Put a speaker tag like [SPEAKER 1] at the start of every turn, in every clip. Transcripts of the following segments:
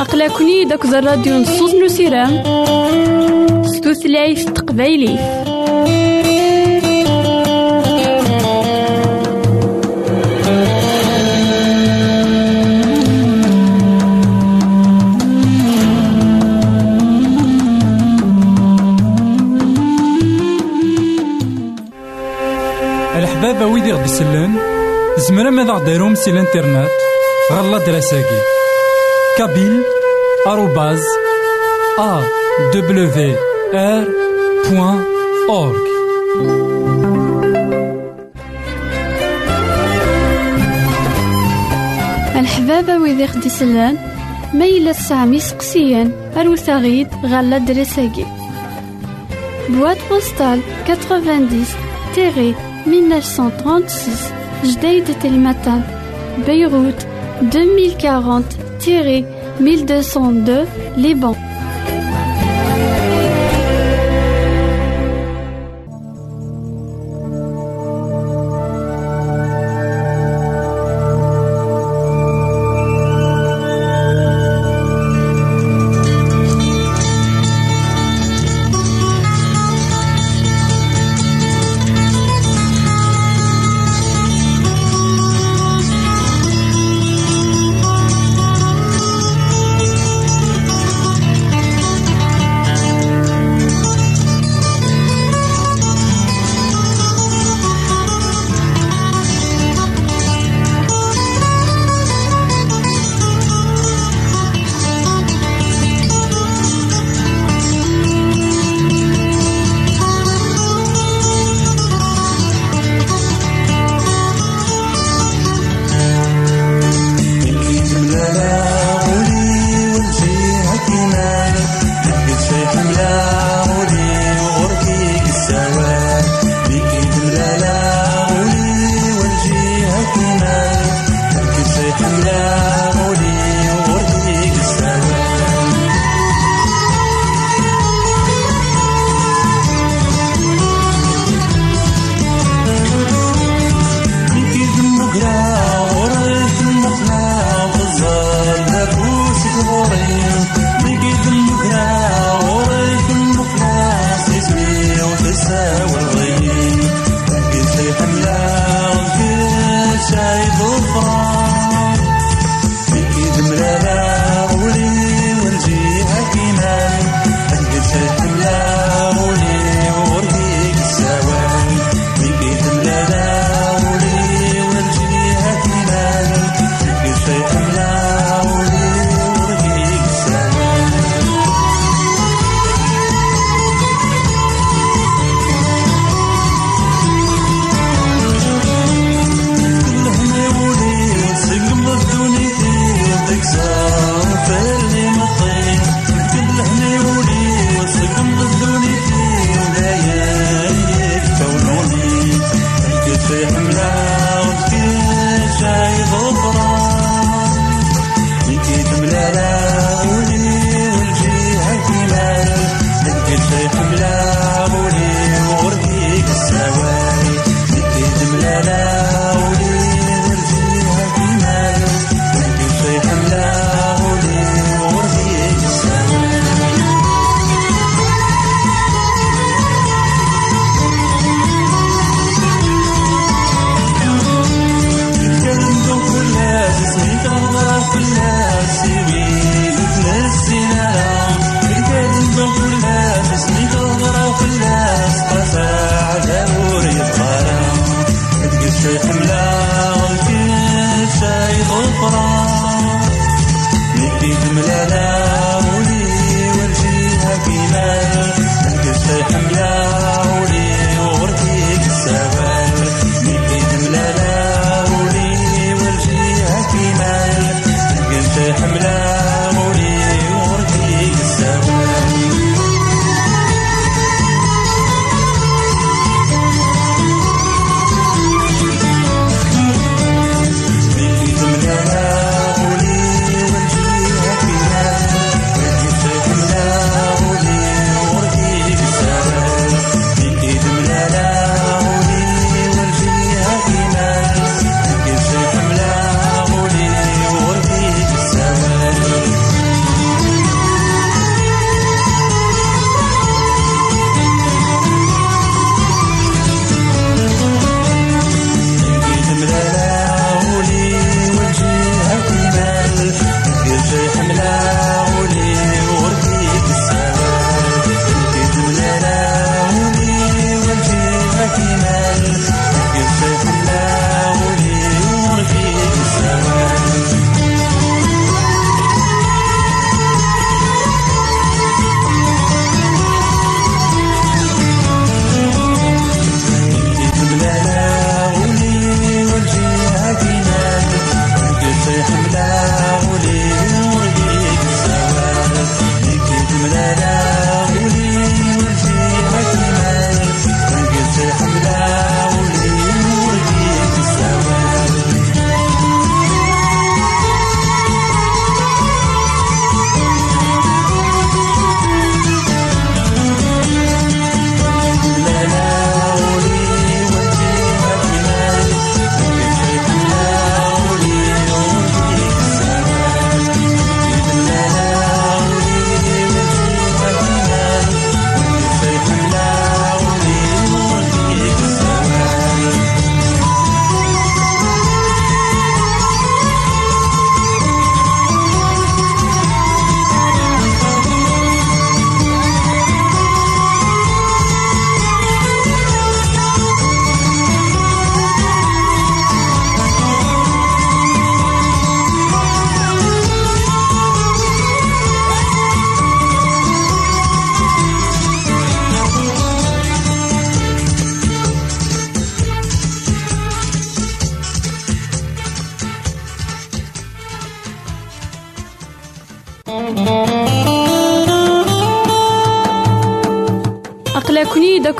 [SPEAKER 1] أقلكني داك الراديو نصوص نسيرام ستوثلايف تقبايلي.
[SPEAKER 2] الحبابة ويدي غدي يسلن تزمرم ad سي الانترنت غالا دراساكي كابيل ɣer ladras-agi ار بوان اورك
[SPEAKER 1] الحبابة ويدي خد يسلان ما يلا تسعمي يسقسيان غالا دراساكي بواد بوستال 90 تيغي 1936 Jdeïd Telmatan, Beyrouth 2040-1202, Liban.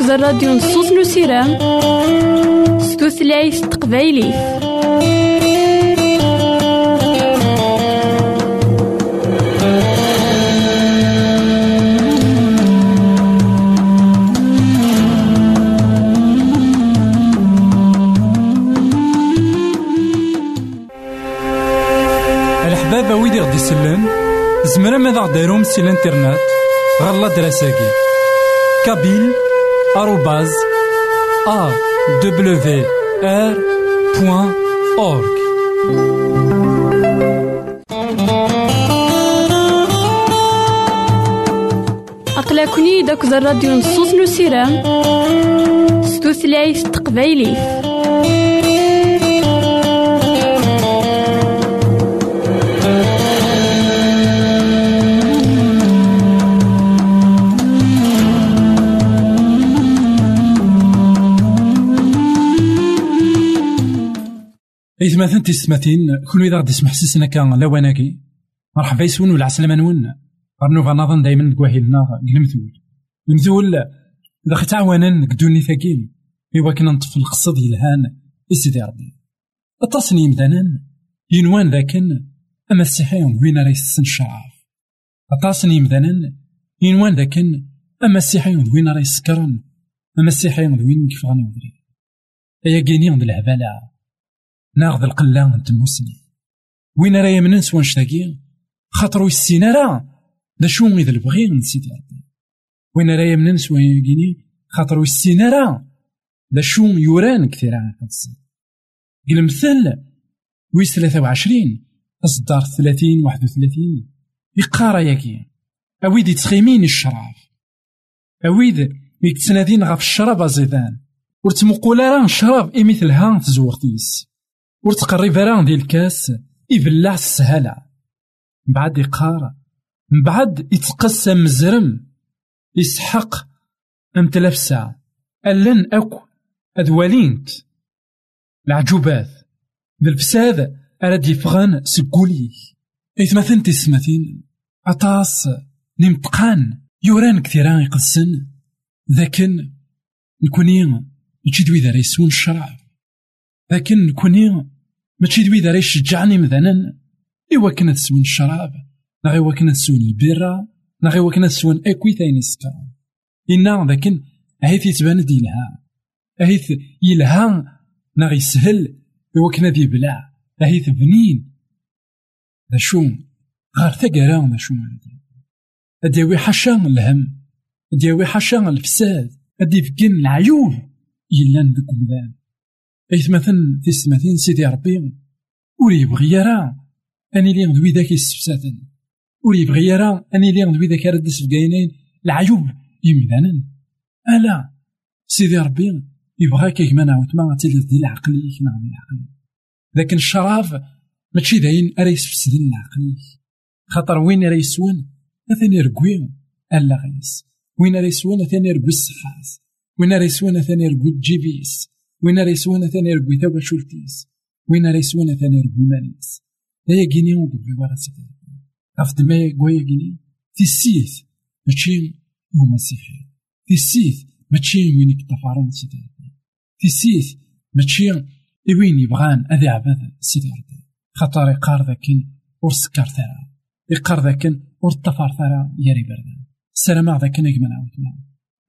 [SPEAKER 3] داك الراديو نصوص نسيرام ستوثلايف تقبايلي.
[SPEAKER 2] يسلن زمرا ماذا غديرهم سي الانترنت غالا دراساكي. كابيل بوان أورك
[SPEAKER 3] أقلكني داك الراديو نصوص نسيرام ستوثلايف تقبايليه
[SPEAKER 2] إثماثن تيستماتين كل إذا غدي يسمح سيسنا كان لواناكي مرحبا يسون ولا عسلامة نون. غنوفا غنظن دايما كواهيلنا المثول المثول إذا خي تعاونا كدوني ثاكين. إوا كنا نطفي القصد يلهان. إسيدي ربي. التصني يمدانا ينوان ذاكن. أما السحيون وين راه يسن الشعاف التصني يمدانا ينوان ذاكن. أما السحيون وين راه يسكرن أما السحيون وين كيف غني ودري أيا كيني عند الهبالة. ناخذ القلة نتموسني وين راه يمنن سوا نشتاقي خاطرو السينا راه؟ دا شو إذا البغي نسيت وين راه يمنن سوا يجيني خاطرو السينا راه؟ دا شو يوران كثير عن قدس قل مثل ويس ثلاثة وعشرين أصدار ثلاثين واحد وثلاثين. يقارا ياكي أويد يتخيمين الشراف أويد يتسنادين غاف الشراب أزيدان. ورتمقول راه الشراب إي مثلها تزوغتيس ور راه ديال الكاس يبلع السهالة بعد يقار من بعد يتقسم مزرم يسحق أم تلاف ساعة ألن أكو أدوالينت العجوبات. بالفساد أراد يفغان سكولي. إثمثن تسمثين أطاس نمتقان. يوران كثيران يقدسن ذاكن نكوني يجي ذا ريسون الشرع. لكن نكوني ماشي دوي داري يشجعني مثلا. إوا كنا تسون الشراب نا إوا كنا تسون البيرة نا إوا كنا تسون أكوي ثاني يسكر إنا لكن أهيث يتبان يلها أهيث يلها نا يسهل. إوا كنا ذي بلع أهيث بنين. ذا شو غار ثقرا ذا شو. أديوي حشا الهم أديوي حشا الفساد. أدي فكين العيوب يلان ذوك بلاد إثمثن تيستماثين سيدي ربي ور يبغي يرى أني لي ذوي ذاك يستفساتن ور يبغي يرى أني لي ذوي ذاك رد سفقاينين العيوب يمدانا. ألا سيدي ربي يبغى كيك ما نعاود ما تيلي دي العقلي كما العقل. لكن الشراب ماشي داين أرا يسفسدن العقلي خاطر وين راه يسون أثاني ركوي ألا غيس. وين راه يسون أثاني ركوي الصحاس وين راه يسون أثاني ركوي الجيبيس. وين راه يسوانا ثاني ربي تاوا شولتيس وين راه يسوانا ثاني ربي ماليس لا كيني ودبي ورا سيدي عرفت ما في السيث ماشي هو مسيحي السيث ماشي وين يتفارن سيدي السيث ماشي وين يبغان أذي عباد سيدي ربي خاطر يقار ذاكن ور سكر ثرا يقار ذاكن ور ثرا ياري بردان السلام ذاكن يجمع عاود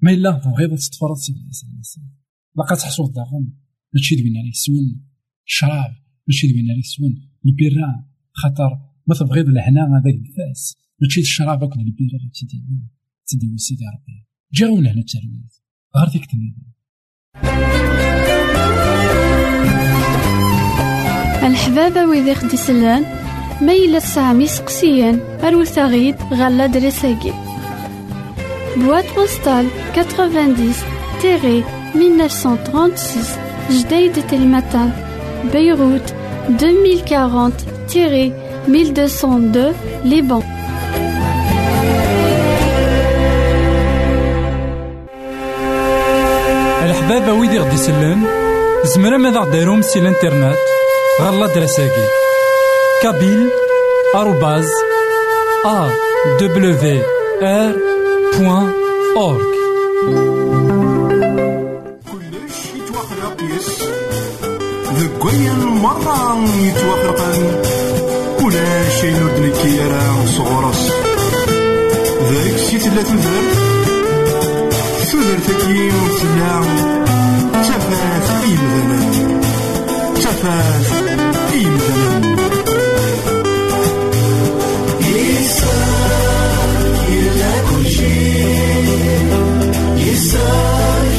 [SPEAKER 2] ما إلا تبغيض تتفرض سيدي باقا تحصل داغن ماشي دوينا لي سون. الشراب ماشي دوينا لي سون. البيرا خاطر ما تبغيض الهنا هذاك الفاس ماشي الشراب اكل البيرا تدي تدي سيدي ربي. جاونا هنا التلميذ غير ديك
[SPEAKER 3] الحبابة ويدي خدي سلان إلا تسعة سقسيان أروثا غيد غالا دريساكي بوستال 90 تيري 1936 Jdeï de Telmatan, Beyrouth 2040-1202 Liban.
[SPEAKER 2] الحبابة ويدي غدي يسلن زمرا ماذا غديرهم سي الانترنت غالا دراساكي كابيل آروباز أ wr.org
[SPEAKER 4] كلش ذك وين مرة يتوخلقن ولا شيء نردني كيرا صغرس. ذاك سي تلا تذر تذر تكيم تلا تفاث إيمذنن تفاث إيمذنن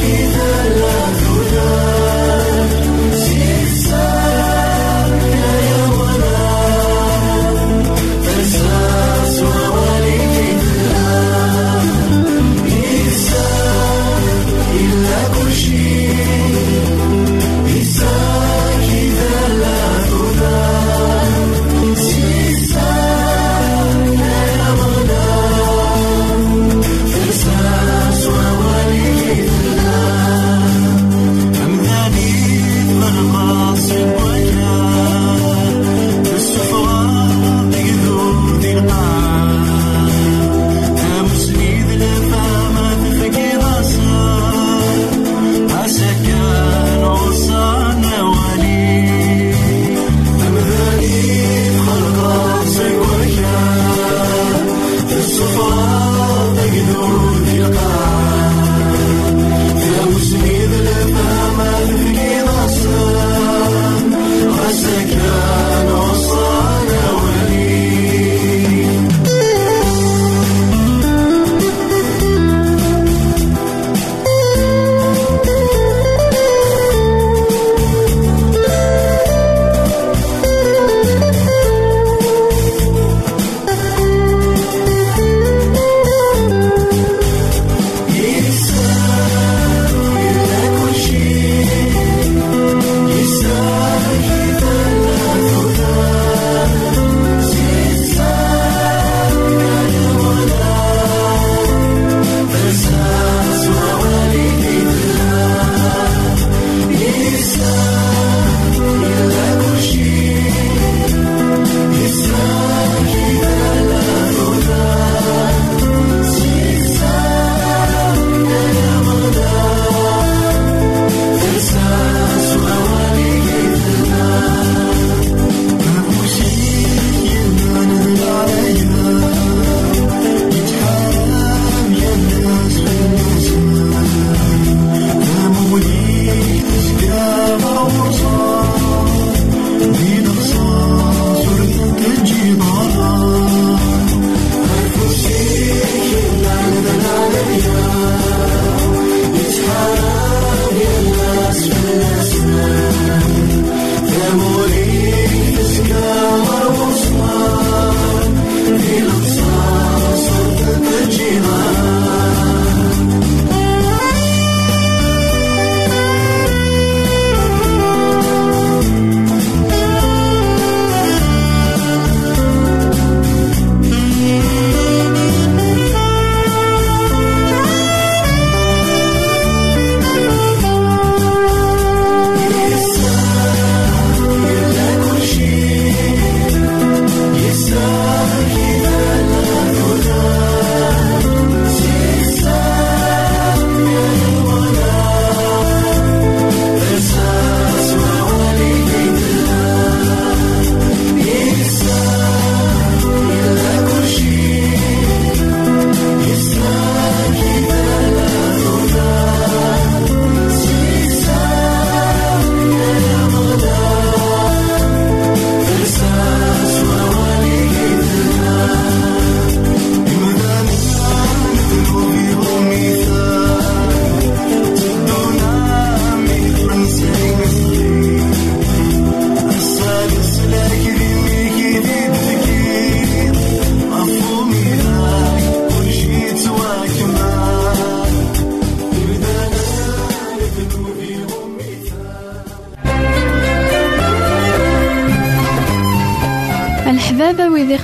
[SPEAKER 3] الحبابة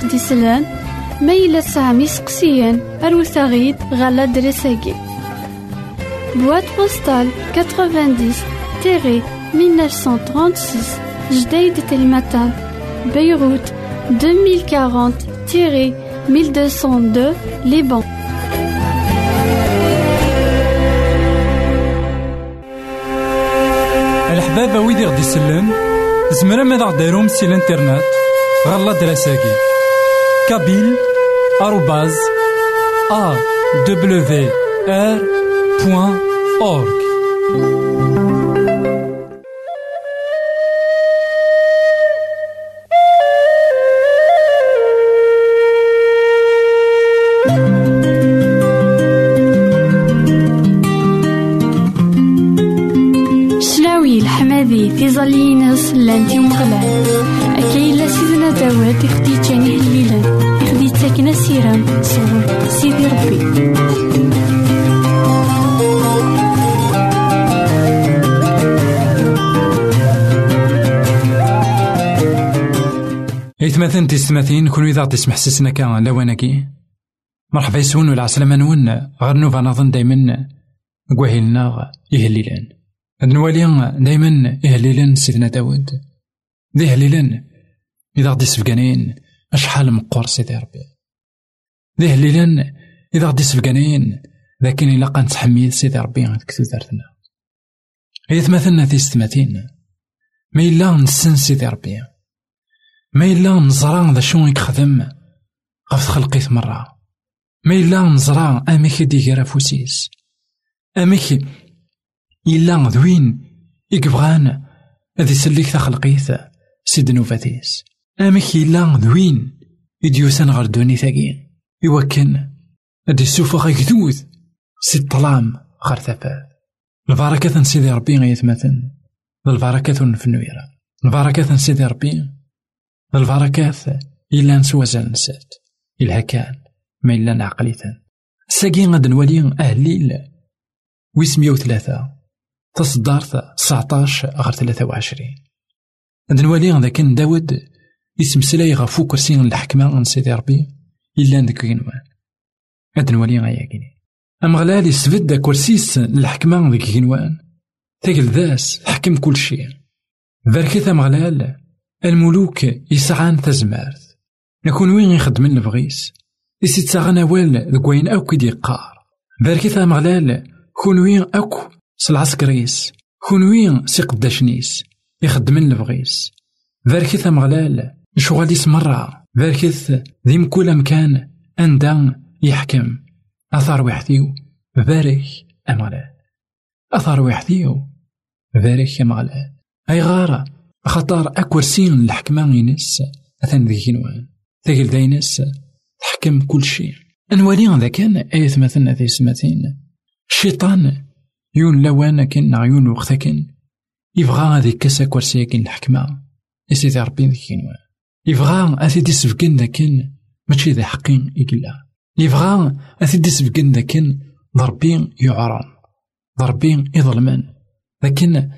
[SPEAKER 3] ويدي خدي سلان ميلا سامي سقسيان أروساغيد غالا دريساكي. بواد بوستال 90 تيري 1936 جديد تلمتان بيروت 2040 تيري 1202 Liban.
[SPEAKER 2] الحبابة ويدي غدي يسلن زمرا ماذا غديرهم سي الانترنت غالا دراساكي
[SPEAKER 3] kabil arrobas a w r في ظلينس لانتي مغلا أكيد لسيدنا داوات أختي جنيه asirem sɣur Sidi Rebbi.
[SPEAKER 2] إيثماثن تيستماثين كون إذا غدي يسمح سيسنا كان لواناكي مرحبا يسون ولا عسلامة نون. غير نوفا نظن دايما كواهيلنا يهليلان. هاد نوالي دايما يهليلان سيدنا داود. ذي هليلان إذا غدي يسفقانين أشحال مقور سيدي ربي. ذي هليلان إذا غدي يسفقانين لكن إلا قان تحميل سيدي ربي هاديك تودرتنا إيثماثن تيستماثين ما إلا نسن سيدي ربي. ما إلا نزرا ذا شون يخدم غف خلقيت مرة. ما إلا نزرا أميك ديكير أفوسيس. أميك إلا ذوين يكبغان أذي سليك تخلقيت سيد نوفاتيس. أميك إلا ذوين يديوسان غير دوني يوكن. أدي السوفة غيكذوذ سي الظلام غير ثفاث البركة سيدي ربي غيثمثن البركة في النويرة. البركة سيدي ربي. البركات إلا نسوى زال نسات إلا كان ما إلا نعقليتان ساقي غاد نولي أهليل ويس مية وثلاثة. تصدارت تسعطاش غير ثلاثة وعشرين. غاد نولي كان داود يسمسلاي غفو كرسي الحكمة من سيدي ربي. إلا ندك كينوان غاد نولي غايا كيني. أمغلال يسفد كرسيس الحكمة ذيك كينوان تاكل ذاس حكم كل شيء باركت أمغلال الملوك يسعان تزمارت نكون وين يخدمن البغيس إسي تساغن أوال ذك وين أوك يدي قار. باركي مغلال كون وين أوك سالعسكريس كون وين سي قداشنيس يخدمن البغيس باركي مغلال شغاليس مرة باركيث ذي مكول مكان أندا يحكم. أثار وحديو بارك أمغلال أثار وحديو بارك أمغلال أي غارة خاطر أكورسين الحكمة ينس أثن ذيك نوان ثقل داينس تحكم كل شيء. أنوالي ذا كان آية مثلنا ذي سماتين الشيطان يون لوان كن عيون وقتا كن. يبغى هذي كاسا كورسيا كن الحكمة يسيدي ربي ذيك نوان يبغى أثيدي سفكن ذا كن ماشي ذا حقين يقلا يبغى أثيدي سفكن ذا كن ضربين يعرم. ضربين يظلمن. لكن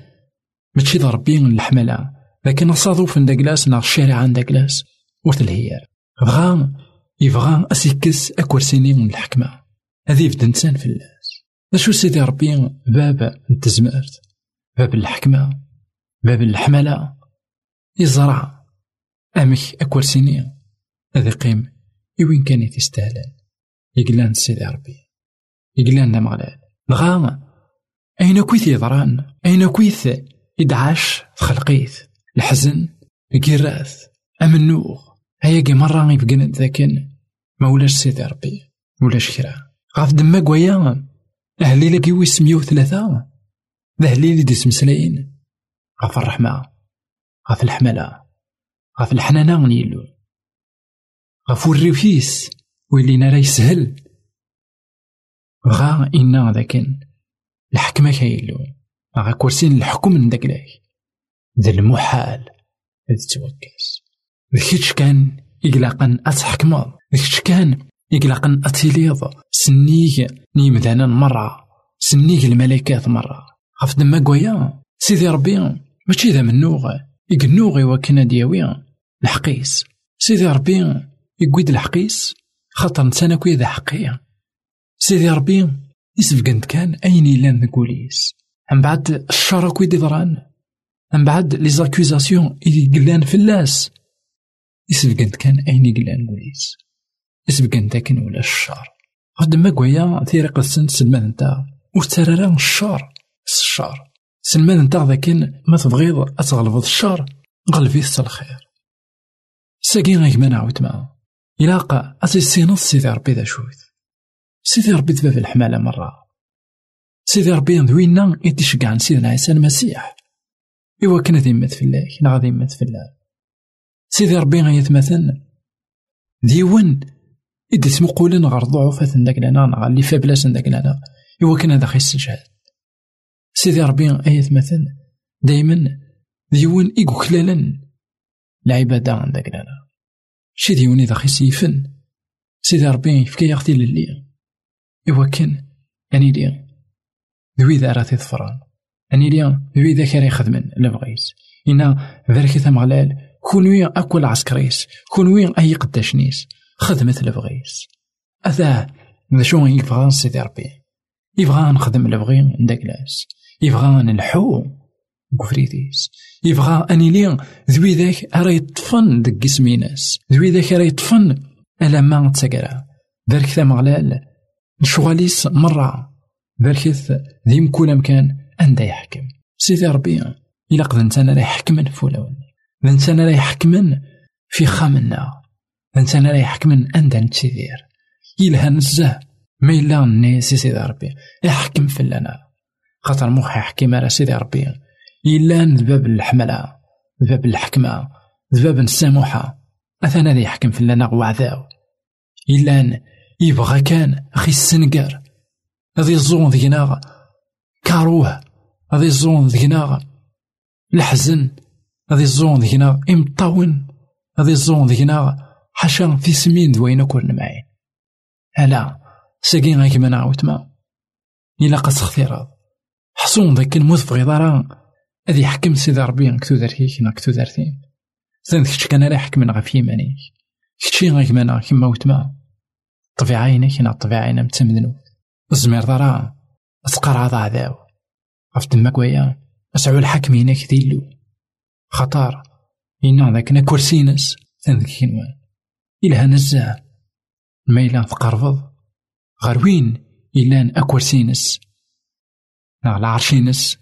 [SPEAKER 2] ماشي ضربين الحملة. لكن الصادوف داكلاس نا الشارع داكلاس ورث الهيار بغا يبغى أسيكس أكورسيني من الحكمة. هذي يبدا إنسان في الناس شو سيدي ربي باب التزمارت باب الحكمة؟ باب الحملة؟ يزرع أمك أكورسيني هذا قيم. يوين كان يتستاهلن يقلان سيدي ربي يقلان دام غلال بغا أين كويث يضران أين كويث يدعاش خلقيت. الحزن الكراث أمنوغ هيا مرة يبقى ذاكن. ما ولاش سيدي ربي ولاش كرا. غاف دما قويا. أهلي لك ويس مية وثلاثة. ذا أهلي لي ديس مسلاين غاف الرحمة. غاف الحملة. غاف الحنانة نيلو غاف الريفيس ويلي راه يسهل. بغا إنا ذاكن الحكمة كايلو غا كورسين الحكم من داك ذا المحال إذ توكس ذكيتش كان يقلقن أتحكمض ذكيتش كان يقلقن أتيليض سنيك نيمذانا مرة. سنيك الملكات مرة. خاف دما قويا سيدي ربي ماشي ذا منوغ. يقنوغ وكنا دياوي الحقيس. سيدي ربي يقويد الحقيس خاطر نتانا كوي ذا حقيا سيدي ربي يسفقنت كان أين إلا نقوليس من بعد الشر كوي ضران من بعد لي زاكوزاسيون اللي قلان فلاس يسفقنت كان أين قلان قوليس اسبقن داكن ولا الشر. غد ما قويا تيريق السن سلمان نتا وترارا الشر. الشر. سلمان نتا ذاكن ما تبغيض أتغلبض الشر. غلبي الخير. ساقي غيك ما نعاود معاه إلاقا أتيسينض سيدي ربي ذا شويت. سيدي ربي تباب الحمالة مرة. سيدي ربي ذوينا يتشقع سيدنا عيسى المسيح إوا كان يمت فلاك نا غادي يمت فلاك سيدي ربي غيتمثل ديون إدي تمقولن غير ضعفات داك لنا نغا اللي فابلاس داك لنا. إوا كان هذا خيس الجهاد. سيدي ربي مثل دايما ديون إيكوكلالا العبادة عندك لنا شي ديون إذا خيس يفن سيدي ربي يفكي يغتي للي إوا كان أني لي ذوي ذا راه تظفران أني لي ذوي ذا كاري خدمن لبغيس. إنا ذلك ثمغلال كونوي أكل عسكريس كونوي أي قداشنيس خدمة لبغيس. أذا ذا شو يبغى سيدي ربي يبغى نخدم لبغي نداكلاس يبغى نلحو كفريديس يبغى أني لي ذوي ذاك أرا يطفن دك اسميناس ذوي ذاك أرا يطفن ألا ما تسكرا ذلك ثمغلال نشواليس مرة ذلك ذي مكون مكان أندا يحكم سيدي ربي إلا قد نتانا راه يحكمن فولاون نتانا راه يحكمن في خامنا نتانا راه يحكمن أندا نتسيدير إلها نزاه ما إلا الناس سيدي ربي يحكم فلنا خاطر موخ يحكم على سيدي ربي إلا ذباب الحملة ذباب الحكمة ذباب السموحة. أثنا ذي يحكم فلنا وعذاو إلا يبغى كان أخي السنقر هذي الزون ذينا كاروه. هذي الزون ذينا الحزن. هذي الزون ذينا إمطاون. هذي الزون ذينا حاشا في سمين دوينا كون معين ألا ساقين غيك ما نعاود ما إلا قد سختيرا حصون ذاك الموت في هذي يحكم سيدي ربي كتو دارتيك نا كتو دارتين زين كتش كان راه يحكم غا في يمانيك كتشي غيك مانا كيما وتما طبيعينا كنا طبيعينا متمدنو الزمير ضرا أتقرع عذاو غف دمك ويا أسعو الحكمين كديلو خطار إنا ذاك كرسينس ثان كينوان إلها نزاه ميلا تقرفض. غير وين إلان أكورسينس نا العرشينس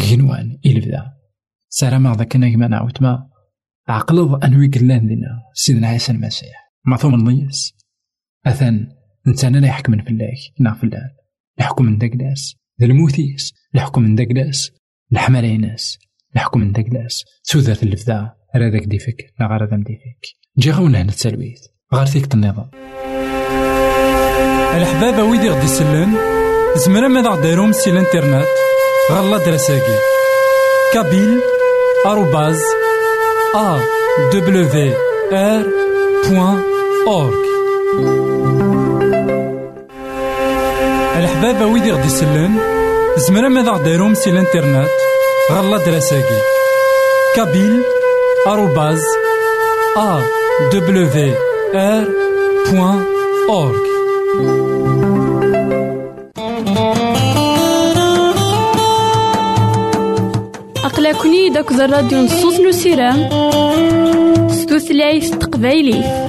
[SPEAKER 2] كينوان إلبدا سلام ذاك نجم نعاود ما عقلض أنوي قلان دينا سيدنا عيسى المسيح. ما ثم نضيس أثن نتانا لا يحكم فلاك. نا فلان. يحكم من داكلاس الموتيس يحكم من داكلاس الحماليناس يحكم من داكلاس سوذات اللفدا راه داك ديفك. لا غير هذا مديفك. جي غاونا هنا التلويث. غير فيك النظام
[SPEAKER 1] الحبابة ويدي غدي يسلن زمرا ماذا غديرهم سي الانترنت غالا دراساكي كابيل آروباز أ دبليو آر بوان أورك الحبابة ويدي غدي يسلن زمرا ماذا غديرهم سي الانترنت. غالا دراساكي كابيل آروباز أ دبليو آر بوان أورك
[SPEAKER 3] أقلكني داك الراديو نصوص نسيرام ستوثلايف تقبايليه